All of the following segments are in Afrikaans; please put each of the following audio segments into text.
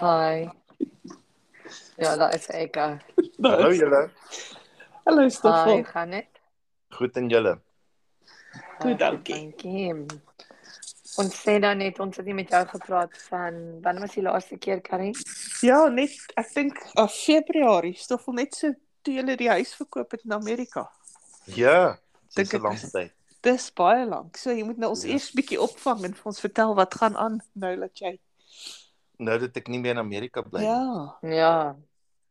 Hi. Ja, daar is ek. uh, Hallo julle. Hallo Hi, Stoffel. gaan dit? Goed en julle. Goed, dankie. Dankie. Ons sê dan net ons het nie met jou gepraat van wanneer was die laaste keer Karin? Ja, net ek dink uh, Februarie, Stoffel net so toe jy die huis verkoop het in Amerika. Ja, Dink dis 'n lang tyd. Dis baie lank. So jy moet nou ons Ja. eers bietjie opvang en vir ons vertel wat gaan aan nou dat jy Nou dat ek nie meer in Amerika bly nie. Ja. Ja.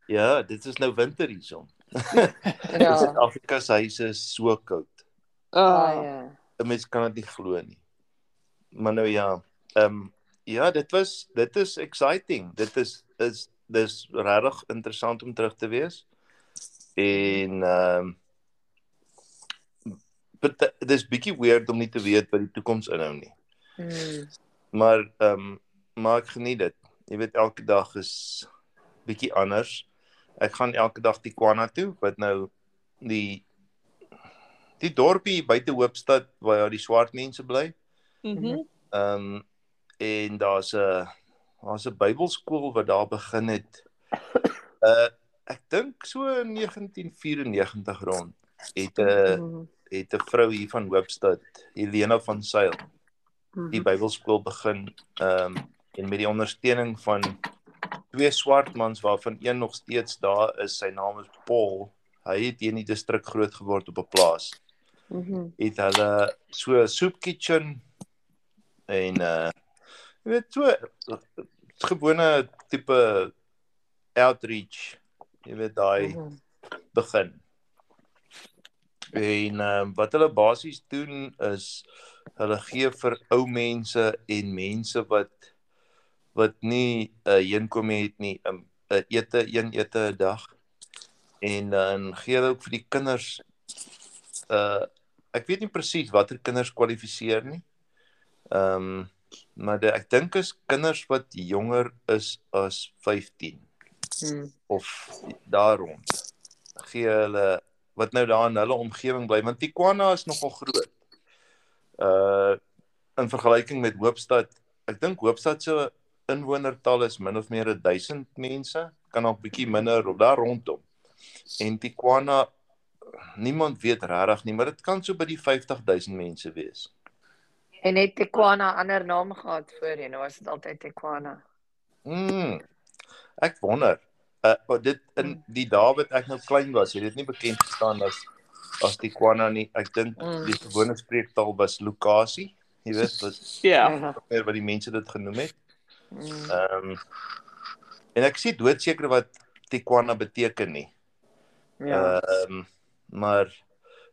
Ja, dit is nou winter hierson. Ja. Suid-Afrika se huise is so koud. Ah, Baie. 'n Mens kan dit nie glo nie. Maar nou ja, ehm um, ja, dit was dit is exciting. Dit is is dis regtig interessant om terug te wees. En ehm um, but dis bietjie weird om nie te weet wat die toekoms inhou nie. Hmm. Maar ehm um, maar ek geniet dit. Jy weet elke dag is bietjie anders. Ek gaan elke dag die Kwana toe wat nou die die dorpie buite Hoopstad waar die swart mense bly. Mhm. Ehm um, en daar's 'n daar's 'n Bybelskool wat daar begin het. Uh ek dink so in 1994 rond het 'n Hmm. het 'n vrou hier van Hoopstad, Helena van Sail, die Mhm. Bybelskool begin ehm um, en met die ondersteuning van twee swart mans waarvan een nog steeds daar is. Sy naam is Paul. Hy het hier in die distrik groot geword op 'n plaas. Mhm. Het hulle so 'n soup kitchen en uh jy weet so gewone tipe outreach. Jy weet daai Mhm. begin. En ehm wat hulle basies doen is hulle gee vir ou mense en mense wat wat nie 'n uh, heenkom het nie 'n um, uh, ete een ete 'n dag. En dan gee hulle ook vir die kinders uh ek weet nie presies watter kinders kwalifiseer nie. Ehm um, maar de, ek dink is kinders wat jonger is as 15 Hmm. of daar rond gee hulle wat nou daar in hulle omgewing bly want Tijuana is nogal groot. Uh in vergelyking met Hoopstad, ek dink Hoopstad se inwonertal is min of meer 1000 mense, kan ook bietjie minder of daar rondom. En Tijuana niemand weet regtig nie, maar dit kan so by die 50000 mense wees. En het Tequana ander naam gehad voorheen? Of was dit altyd Tequana? Mm. Ek wonder. Uh maar dit in die dae wat ek nou klein was, het dit nie bekend gestaan as as Tijuana nie. Ek dink Mm. die gewone spreektaal was Lukasi. Jy weet wat Ja. meer wat die mense dit genoem het. Hmm. Ehm um, en ek sê doodseker wat Tijuana beteken nie. Ja. Ehm um, maar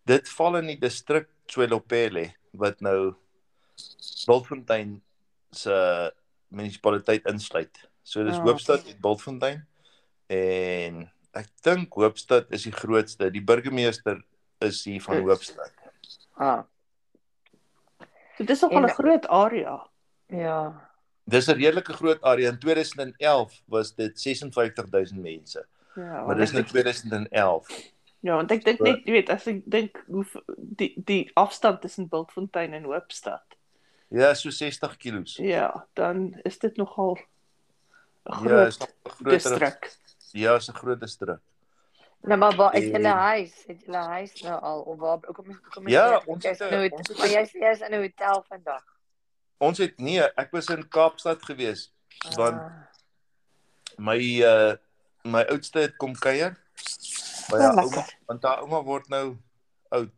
dit val in die distrik Tswelopele wat nou Bultfontein se munisipaliteit insluit. So dis Ah, Hoopstad en Bultfontein en ek dink Hoopstad is die grootste. Die burgemeester is hier van Is. Hoopstad. Ah, So dis nogal En- 'n groot area. ja. Dis 'n redelike groot area. In 2011 was dit 56000 mense. Ja. Maar dis nou dink- 2011. Ja, want ek dink net, jy weet, as ek dink hoe die die afstand tussen Bultfontein en Hoopstad. Ja, so 60 kilos. Ja, dan is dit nogal 'n Ja, is groot nog 'n groter. distrik. Ja, is 'n groot distrik. Nou maar waar het julle huis? Het julle huis nou al of waar kom kom Ja, ons het nou ons het jy's jy's in 'n hotel vandag. Ons het nee, ek was in Kaapstad gewees want Ah, my uh my oudste het kom kuier by Ja, haar lekker. ouma want haar ouma word nou oud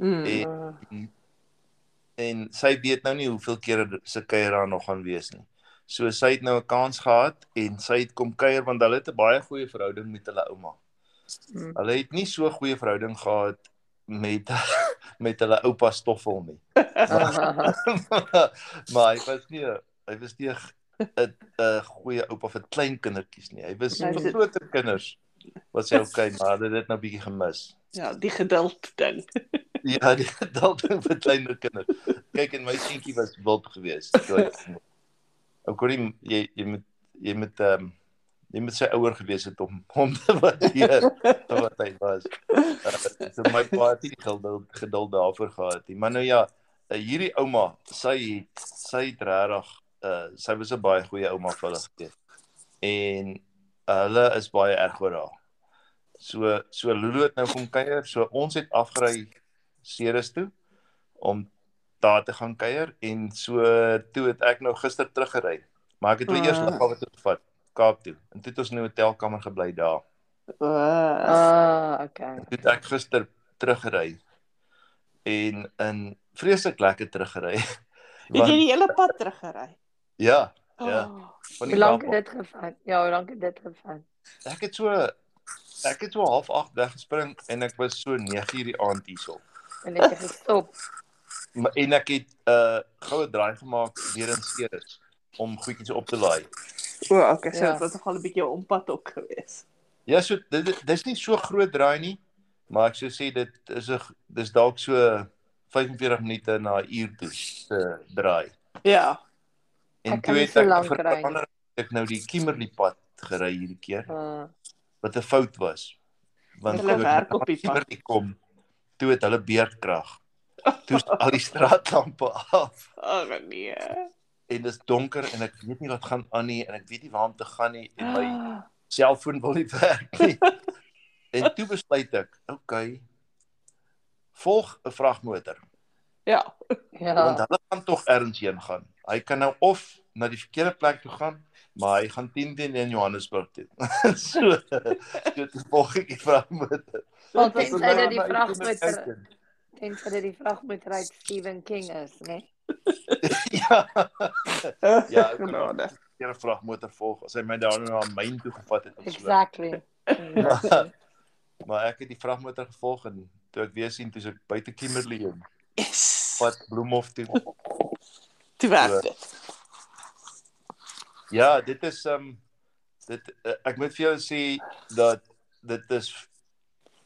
Mm. en en sy weet nou nie hoeveel kere se kuier daar nog gaan wees nie. So sy het nou 'n kans gehad en sy het kom kuier want hulle het 'n baie goeie verhouding met hulle ouma. Mm. Hulle het nie so goeie verhouding gehad met met hulle oupa Stoffel nie. Ah, maar hy was nie hy was nie 'n 'n goeie oupa vir klein kindertjies nie. Hy was Nee, vir groter kinders. Was hy okay, maar hulle het dit nou bietjie gemis. Ja, die geduld ding. Ja, die dalk vir kleiner kinders. Kyk en my seentjie was wild geweest. Ou kon jy jy moet jy moet ehm um, jy moet sy ouer gewees het om hom te waardeer wat hy was. Uh, so my pa het nie geduld geduld daarvoor gehad nie. Maar nou ja, uh, hierdie ouma, sy het sy het regtig uh sy was 'n baie goeie ouma vir hulle gewees. en hulle is baie erg oor haar. So so Lulu het nou kom kuier, so ons het afgery Ceres toe om daar te gaan kuier en so toe het ek nou gister teruggery. Maar ek het weer eers Ah. lughawe toe gevat, Kaap toe. En toe het ons in 'n hotelkamer gebly daar. Uh, Ah, okay. Toe het ek gister teruggery en in vreeslik lekker teruggery. het jy die hele pad teruggery? ja, ja, Oh, van Hoe die lank het dit gevat? Ja, hoe lank het dit gevat? Ek het so ek het so half 8 weggespring en ek was so 9:00 die aand hierso. En het jy gestop? Maar- En ek het 'n uh, goue draai gemaak weer in Ceres om goedjies op te laai. O, oh, okay, so Ja. dit was nogal 'n bietjie 'n ompad ook geweest. Ja, so dit dis nie so groot draai nie, maar ek sou sê dit is 'n dis dalk so 45 minute na 'n uur toe se draai. Ja. En Ek toe het ek vir verander ek nou die Kimberley pad gery hierdie keer Uh, wat 'n fout was. Want Hulle werk op die pad. Kom, toe het hulle beerdkrag. Toe al die straatlampe af Oh nee. En dis donker en ek weet nie wat gaan aan nie en ek weet nie waar om te gaan nie en my Ah, selfoon wil nie werk nie. en toe besluit ek, okay, volg 'n vragmotor Ja. ja. want hulle gaan tog ergens heen gaan. Hy kan nou of na die verkeerde plek toe gaan, maar hy gaan 10 teen in Johannesburg toe. so so toe volg ek die vragmotor. Want Dis tensy nou dat die vragmotor tensy dat die vragmotor uit Stephen King is, né? ja. Ja, kon genade. weer 'n vragmotor volg as hy my daar na myn toe gevat het of so. Exactly. exactly. Maar ek het die vragmotor gevolg en toe ek weer sien toe ek buite Kimberley en Yes. pad Bloemhof toe. Toe werk dit. Ja, dit is um dit uh, ek moet vir jou sê dat dit is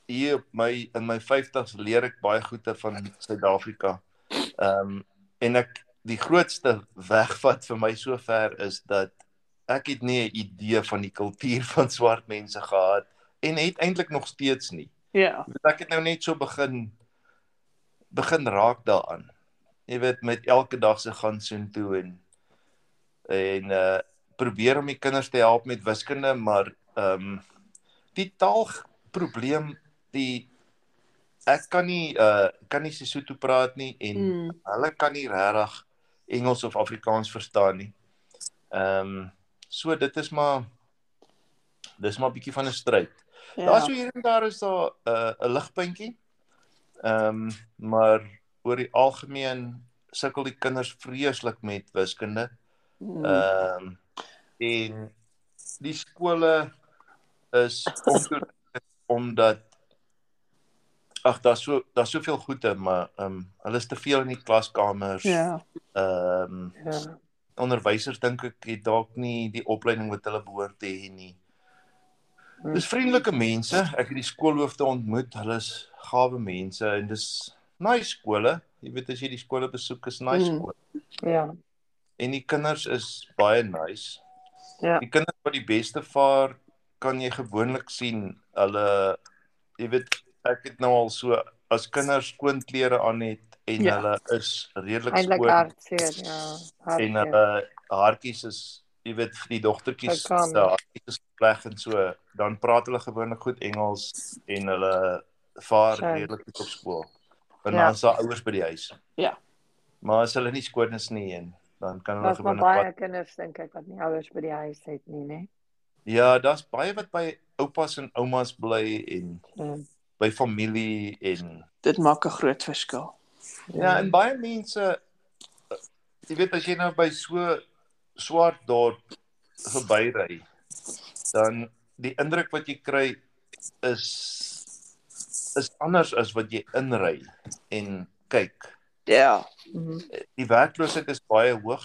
hier op my in my 50's leer ek baie goeie van Suid-Afrika. Um en ek die grootste wegvat vir my sover is dat ek het nie 'n idee van die kultuur van swart mense gehad en het eintlik nog steeds nie. Ja. Weet, Ek het nou net so begin begin raak daaraan. Jy weet met elke dag se gaan soontoe en en uh probeer om die kinders te help met wiskunde, maar ehm um, die taalprobleem die ek kan nie uh kan nie Sesotho praat nie en. Mm. hulle kan nie regtig Engels of Afrikaans verstaan nie. Ehm um, so dit is maar dis maar 'n bietjie van 'n stryd. Ja. Daar so hier en daar is daar 'n uh, 'n ligpuntjie. Ehm um, maar oor die algemeen sukkel die kinders vreeslik met wiskunde. Mm. Ehm um, en die skole is omdat ag daar's so daar's soveel goede maar ehm um, hulle is te veel in die klaskamers. Ja. Ehm um, Ja. onderwysers dink ek het dalk nie die opleiding wat hulle behoort te hê nie. Hm. Dis vriendelike mense. Ek het die skoolhoofde ontmoet. Hulle is gawe mense en dis nice skole. Jy weet as jy die skole besoek is nice Mm. skole. Ja. En die kinders is baie nice. Ja. Die kinders wat die beste vaar, kan jy gewoonlik sien. Hulle jy weet ek het nou al so as kinders skoon klere aan het en Ja. hulle is redelik skoon hartseer, ja. en Hartseer. hulle hartjies is jy weet vir die dogtertjies se hartjies is reg en so dan praat hulle gewoonlik goed Engels en hulle vaar Sure. redelik goed op skool. En Ja. dan is daar ouers by die huis. Ja. Maar as hulle nie skoon is nie en dan kan hulle Daar's maar gewoonlik baie wat kinders dink ek wat nie ouers by die huis het nie, né? Ja, daar's baie wat by oupas en oumas bly en Ja. By familie en Dit maak 'n groot verskil. ja, en baie mense jy weet as jy nou by so swart dorp verbyry dan die indruk wat jy kry is is anders as wat jy inry en kyk. Ja. Mhm. Die werkloosheid is baie hoog.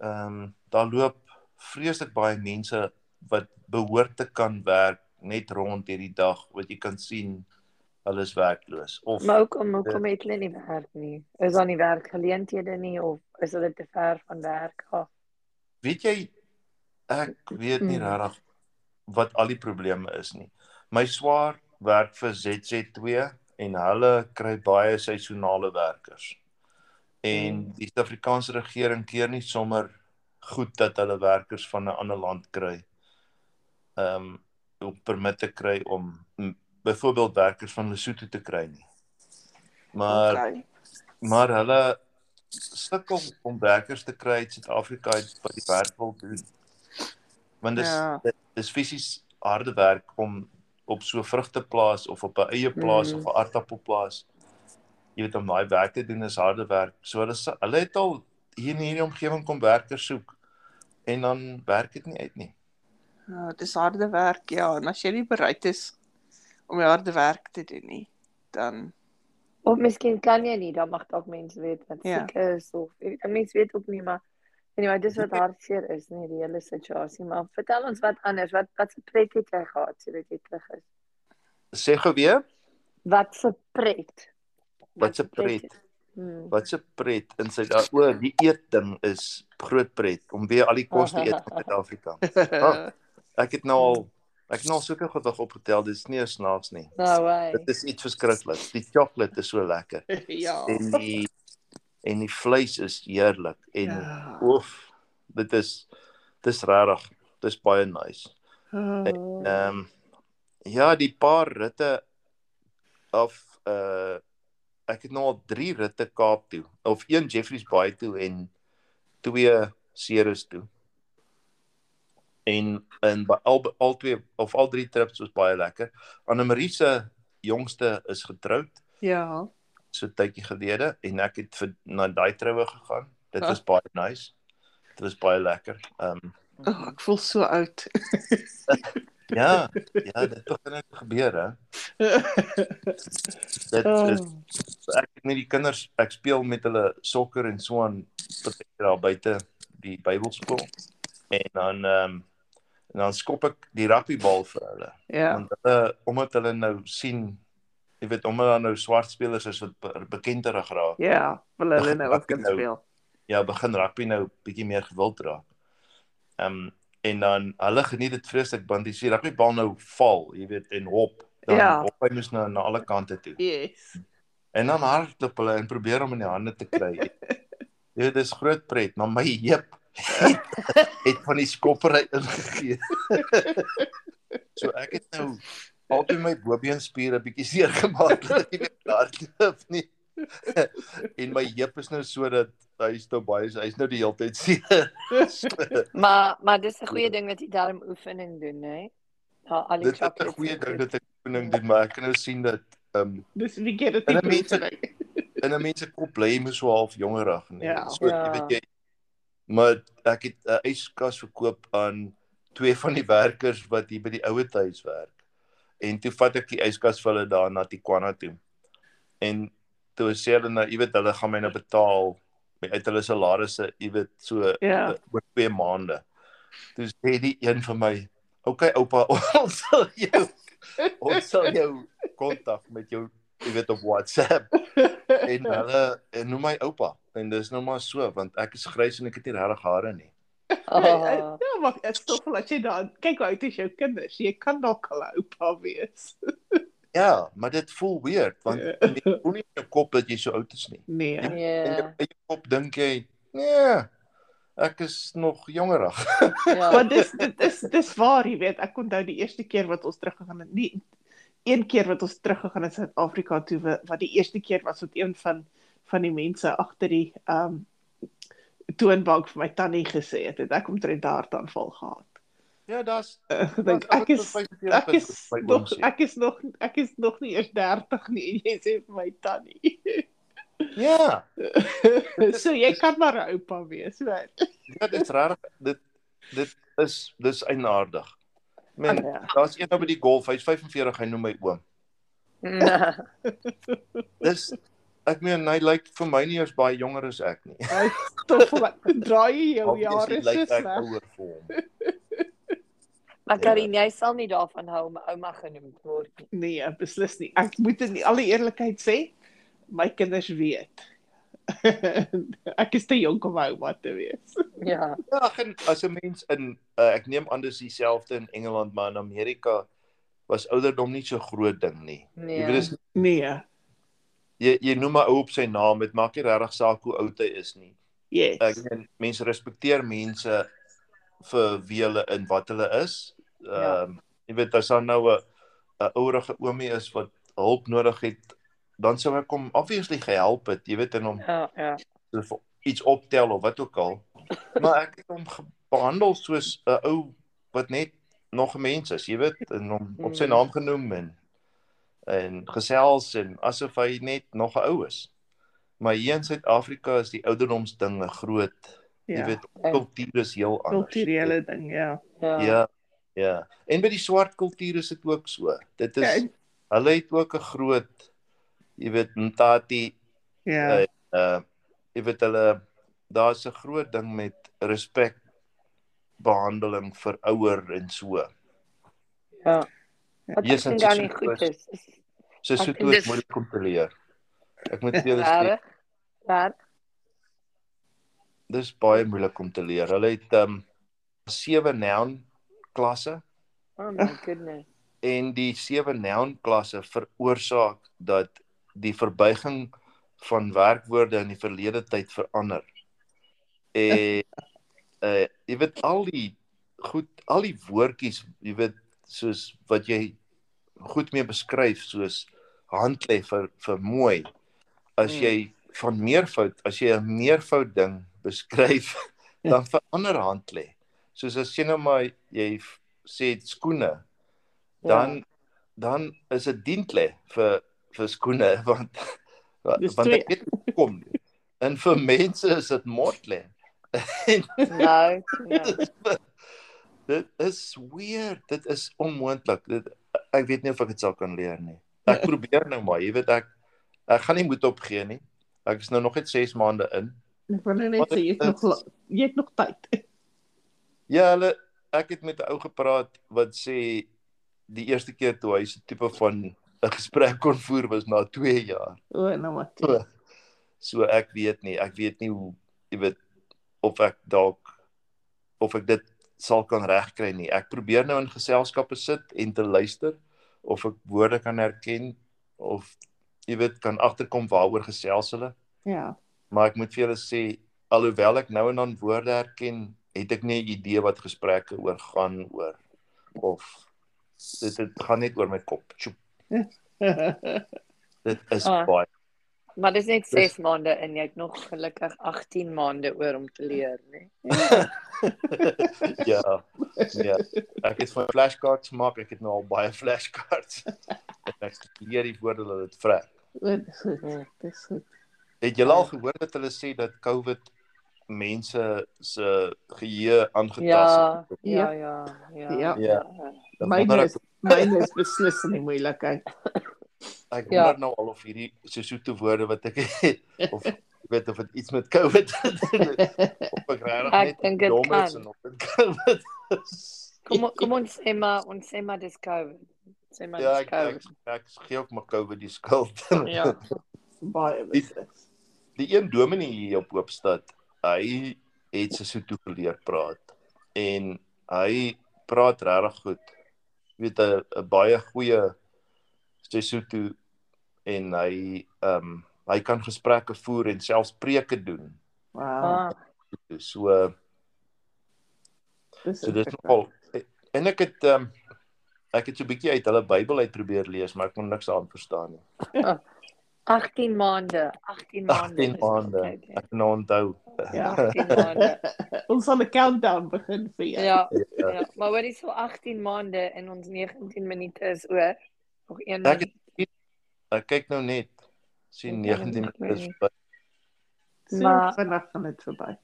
Ehm um, daar loop vreeslik baie mense wat behoort te kan werk net rond hierdie dag wat jy kan sien hulle is werkloos of Maar hoekom hoekom het hulle nie werk nie? Is daar nie werkgeleenthede nie of is hulle te ver van werk af? weet jy ek weet nie Mm. regtig wat al die probleme is nie. My swaar werk vir ZZ2 en hulle kry baie seisonale werkers. En Mm. die Suid-Afrikaanse regering keer nie sommer goed dat hulle werkers van 'n ander land kry. Ehm um, om permitte kry om byvoorbeeld werkers van Lesotho te kry nie. Maar Okay. maar hulle sukkel om werkers te kry uit Suid-Afrika wat die werk wil doen. Want dis Ja. dit is fisies harde werk om op so vrugteplaas of op 'n eie plaas Mm. of 'n aardappelplaas jy weet om daai werk te doen is harde werk. So hulle hulle het al hier in hierdie omgewing kom werkers soek en dan werk dit nie uit nie. Ja, dis harde werk, ja, en as jy nie bereid is om die harde werk te doen nie, dan Of miskien kan jy nie, dan mag dalk mense weet wat Ja. siek is of mense weet ook nie maar anyway, dis wat hartseer is nie die hele situasie, maar vertel ons wat anders. Wat wat se pret het jy gehad sodat jy terug is? Sê gou weer, Wat se pret? Wat se pret? Hmm. wat 'n pret in Suid o, die eet ding is groot pret om weer al die kos te eet in Suid-Afrika. Ah. Ek het nou al ek het nou al soveel gewig opgetel, dis nie eens snaaks nie. No way. Dit is iets verskriklik. Die sjokolade is so lekker ja. en die en die vleis is heerlik en Ja. oef, dit is dis regtig, dis baie nice. Oh. Ehm um, ja, die paar ritte of uh ek het nou al 3 ritte Kaap toe of een Jeffreys Bay toe en twee Ceres toe. En by al al twee of al drie trips was baie lekker. Anne Marie se jongste is getroud Ja. so tydjie gelede en ek het vir na daai troue gegaan. Dit Ah. was baie nice. Dit was baie lekker. Ehm um, Oh, ek voel so oud. ja, ja, dit begin net gebeur hè. Dit is oh. ek het met die kinders ek speel met hulle sokker en so aan daar buite die Bybelskool en dan ehm um, en dan skop ek die rugbybal vir hulle Ja. want hulle omdat hulle nou sien jy weet omdat daar nou swart spelers is wat be- bekender geraak Ja, wil hulle nou ook kan Nou. speel. ja begin rugby nou bietjie meer gewild raak ehm um, en dan hulle geniet dit vreeslik want as die rugbybal nou val jy weet en hop dan Ja. hop hy mos nou na alle kante toe Yes. En dan hardloop hulle en probeer om in die hande te kry. Ja, dit is groot pret, maar my heup het, het van die skoppery ingegee. so ek het nou altyd my bobeenspiere bietjie seer gemaak dat ek nie meer hardloop nie. en my heup is nou sodat hy is nou baie hy's nou die hele tyd seer. So, Maar maar dis 'n goeie ding dat jy darm oefening doen, hè? Ja, al die dit is 'n goeie ding dat ek oefening doen, maar ek kan nou sien dat ehm um, Dis dit En nie dan mense- in 'n mens se kop bly jy mos so half jongerig nee. Ja. So jy Ja. weet jy maar ek het 'n yskas verkoop aan twee van die werkers wat hier by die ouer huis werk. En toe vat ek die yskas vir hulle daar na Tikwana toe. En toe sê hulle nou, jy weet hulle gaan my nou betaal uit hulle salarisse, jy weet so Ja. oor 2 maande. Toe sê die een vir my, "Oké okay, oupa, ons sal jou ons sal jou kontak met jou jy weet op WhatsApp en hulle en noem my oupa en dis nou maar so want ek is grys en ek het nie regtig hare nie. Oh, Ja, maar ek wel as jy dan kyk hoe oud is jou kinders. Jy kan dalk al oupa wees. Ja, maar dit voel weird want Ja. jy voel nie in jou kop dat jy so oud is nie. Nee. In ja. jou eie kop dink jy, nee, ek is nog jongerig. Ja. Maar dis dit is dis waar, jy weet, ek onthou die eerste keer wat ons teruggegaan het, nie een keer wat ons teruggegaan het Suid-Afrika toe wa- wat die eerste keer was wat een van van die mense agter die ehm um, toonbank vir my tannie gesê het, het ek omtrent 'n hartaanval gehad. Ja, daar's Ek dink ek is ek is nog ek is nog ek is nog nie eers 30 nie en jy sê vir my tannie. Ja, so jy kan maar 'n oupa wees, weet. ja, dit's regtig dit dit is dis eienaardig. Men, Ja. daar's een by die golf, hy's 45, hy noem my oom. Ja. Dis ek meen hy lyk vir my nie eens baie jonger as ek nie. Hy stop wat draai jou jare so lyk ek sleg. ouer vir hom. Maar Karin, jy sal nie daarvan hou om ouma genoem te word nie. Nee, beslis nie. Ek moet in alle eerlikheid sê, my kinders weet. ek is te jonk om ouma te wees. Ja. Ja, ag, en as 'n mens in uh, ek neem aan dis dieselfde in Engeland, maar in Amerika was ouderdom nie so groot ding nie. Nee. Jy weet dis Nee. jy jy noem 'n ou op sy naam, dit maak nie regtig saak hoe oud hy is nie. Yes. ek meen mense respekteer mense vir wie hulle en wat hulle is. Ehm Ja. um, jy weet as daar nou 'n 'n ouerige oomie is wat hulp nodig het, dan sou ek hom obviously gehelp het, jy weet en hom Ja, ja. of iets optel of wat ook al. Maar ek het hom behandel soos 'n ou wat net nog 'n mens is, jy weet, en hom op sy Mm. naam genoem en en gesels en asof hy net nog 'n ou is. Maar hier in Suid-Afrika is die ouderdomsdinge groot. Ja. Jy weet, Ja. kultuur is heel anders. Kulturele ding, ja. Ja. Ja. Ja. En by die swart kultuur is dit ook so. Dit is Ja, en- hulle het ook 'n groot jy weet Ntati Ja. uh, uh jy weet hulle daar's 'n groot ding met respek behandeling vir ouer en so. Ja. Wat Hier is ek dink dan nie goed is- Ek so dink toe dis- is moeilik om te leer. Ek moet vir julle sê? Reg? dis baie moeilik om te leer. Hulle het um sewe noun klasse Oh my goodness. en die sewe noun klasse veroorsaak dat die verbuiging van werkwoorde in die verlede tyd verander. En uh jy weet al die goed al die woordjies, jy weet soos wat jy goed mee beskryf soos handlê vir vir mooi. As Hmm. jy van meervoud, as jy 'n meervoud ding beskryf, dan verander handlê. Soos as jy nou maar jy sê skoene, dan Ja. dan is dit dientlê vir vir skoene want Dis want twee. ek weet hoe kom nie. en vir mense is dit motlê Nou, ja. dit is weird dit is onmoontlik dit ek weet nie of ek dit sal kan leer nie ek probeer nou maar jy weet ek ek gaan nie moed opgee nie ek is nou nog net 6 maande in Ek wil nou net sê jy het nog jy het nog tyd. ja hulle ek het met 'n ou gepraat wat sê die eerste keer toe hy so tipe van 'n gesprek kon voer was na 2 jaar O, nou maar. toe. So, so ek weet nie, ek weet nie hoe jy weet of ek dalk of ek dit sal kan regkry nie. Ek probeer nou in geselskappe sit en te luister of ek woorde kan herken of jy weet kan agterkom waaroor gesels hulle. Ja. Maar ek moet vir julle sê alhoewel ek nou en dan woorde herken, het ek nie 'n idee wat gesprekke oor gaan oor of dit dit gaan net oor my kop. Tjoep, dit is Ah. baie Maar dis net Dis- 6 maande en jy het nog gelukkig 18 maande oor om te leer, né? ja. Ja. Ek het van flashcards gemaak, ek het nou al baie flashcards. Ek leer die woorde wat dit vra. O, dis goed. Ja. Dis goed. Het julle al gehoor dat hulle sê dat COVID mense se geheue aangetast het? Ja, ja, ja, ja. Ja. Ja. Myne is ek, myne is beslis nie moeilikheid. ek Ja. wonder nou al of hierdie Sesotho woorde wat ek het of ek weet of dit iets met COVID te doen het of ek regtig Ek net dink dit dom is en of dit COVID is. Kom kom ons sê maar ons sê maar dis COVID. Sê maar Ja, dis ek ek, COVID. ek gee ook maar COVID die skuld. Ja. Baie beslis. Die een dominee hier op Hoopstad, hy het Sesotho geleer praat en hy praat regtig goed. Jy weet 'n baie goeie Sesotho en hy ehm um, hy kan gesprekke voer en selfs preke doen. Wow. Ah, So Dis so dis nogal en ek het ehm um, ek het so 'n bietjie uit hulle Bybel uit probeer lees, maar ek kon niks aan verstaan nie. 18 maande, 18 maande. 18 is maande. altyd, ja. Ek kan nou onthou. Ja. 18 maande. Ons gaan 'n countdown begin vir jou. Ja, Ja. ja. Maar wat is so 18 maande en ons 19 minute is oor? Nog een Ek minuut. het ek kyk nou net sien Ja, 19 ek minute is weet verby. Maar- vinnig gaan dit verby.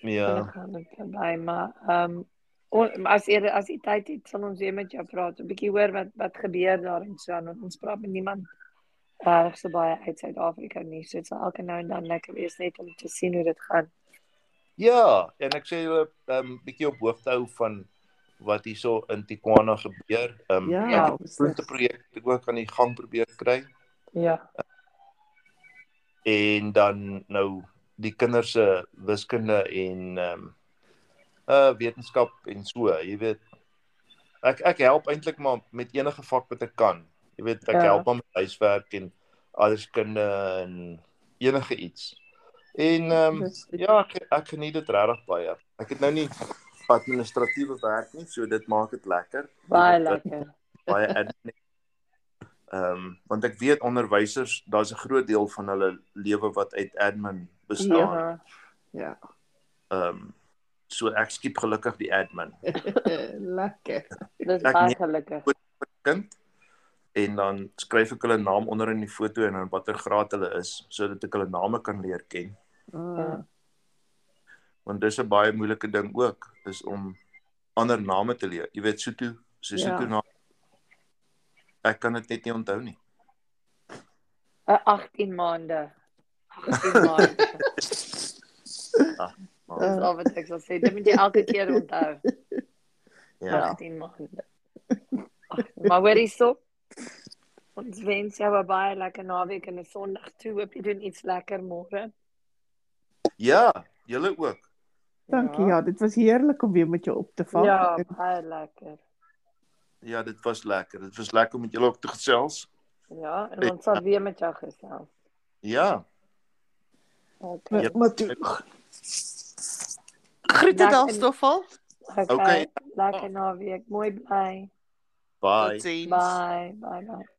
Ja. Gaan dit verby, maar ehm um, as jy as jy tyd het, sal ons weer met jou praat, 'n bietjie hoor wat wat gebeur daar en so aan ons praat met niemand reg so baie uit Suid-Afrika nie. So dit sal elke nou en dan lekker wees net om te sien hoe dit gaan. Ja, en ek sê julle ehm um, bietjie op hoogte hou van wat hierso in Tijuana gebeur. Ehm um, Ja, Ja. beslis. punte projek ek ook aan die gang probeer kry Ja. en dan nou die kinders se wiskunde en ehm um, uh wetenskap en so, jy weet. Ek ek help eintlik maar met enige vak wat ek kan. Jy weet, ek Ja. help maar met huiswerk en aardrykskunde en enige iets En ehm um, ja, ek ek geniet dit regtig baie. Ek het nou nie administratiewe werk nie, so dit maak dit lekker. Baie lekker. Baie admin. Ehm um, want ek weet onderwysers, daar's 'n groot deel van hulle lewe wat uit admin bestaan. Ja. Ja. Ehm um, so ek skiep gelukkig die admin. Lekker. Dis baie gelukkig. kind en dan skryf ek hulle naam onder in die foto en dan watter graad hulle is sodat ek hulle name kan leer ken. Ah, Want dis 'n baie moeilike ding ook, is om ander name te leer. Jy weet Sotho, Sesotho Ja. naam. Ek kan dit net nie onthou nie. Uh, 18 maande. 18 maande. Maar, Dis al wat ek sal sê. Dit moet jy elke keer onthou. ja. 18 maande. Maar hoorie so. Ons wens jou 'n baie lekker naweek en 'n Sondag toe. Hoop jy doen iets lekker môre. Ja, julle ook. Dankie. Ja, dit was heerlik om weer met jou op te vang. Ja, baie lekker. Ja, dit was lekker. Dit was lekker om met julle ook te gesels. Ja, en ons sal weer met jou gesels. Ja. Okay. Ja. Maar toe. Groete daar Stoffel. Okay. Okay. Lekker naweek. Mooi bly. Bye. Totsiens. Bye. Bye bye.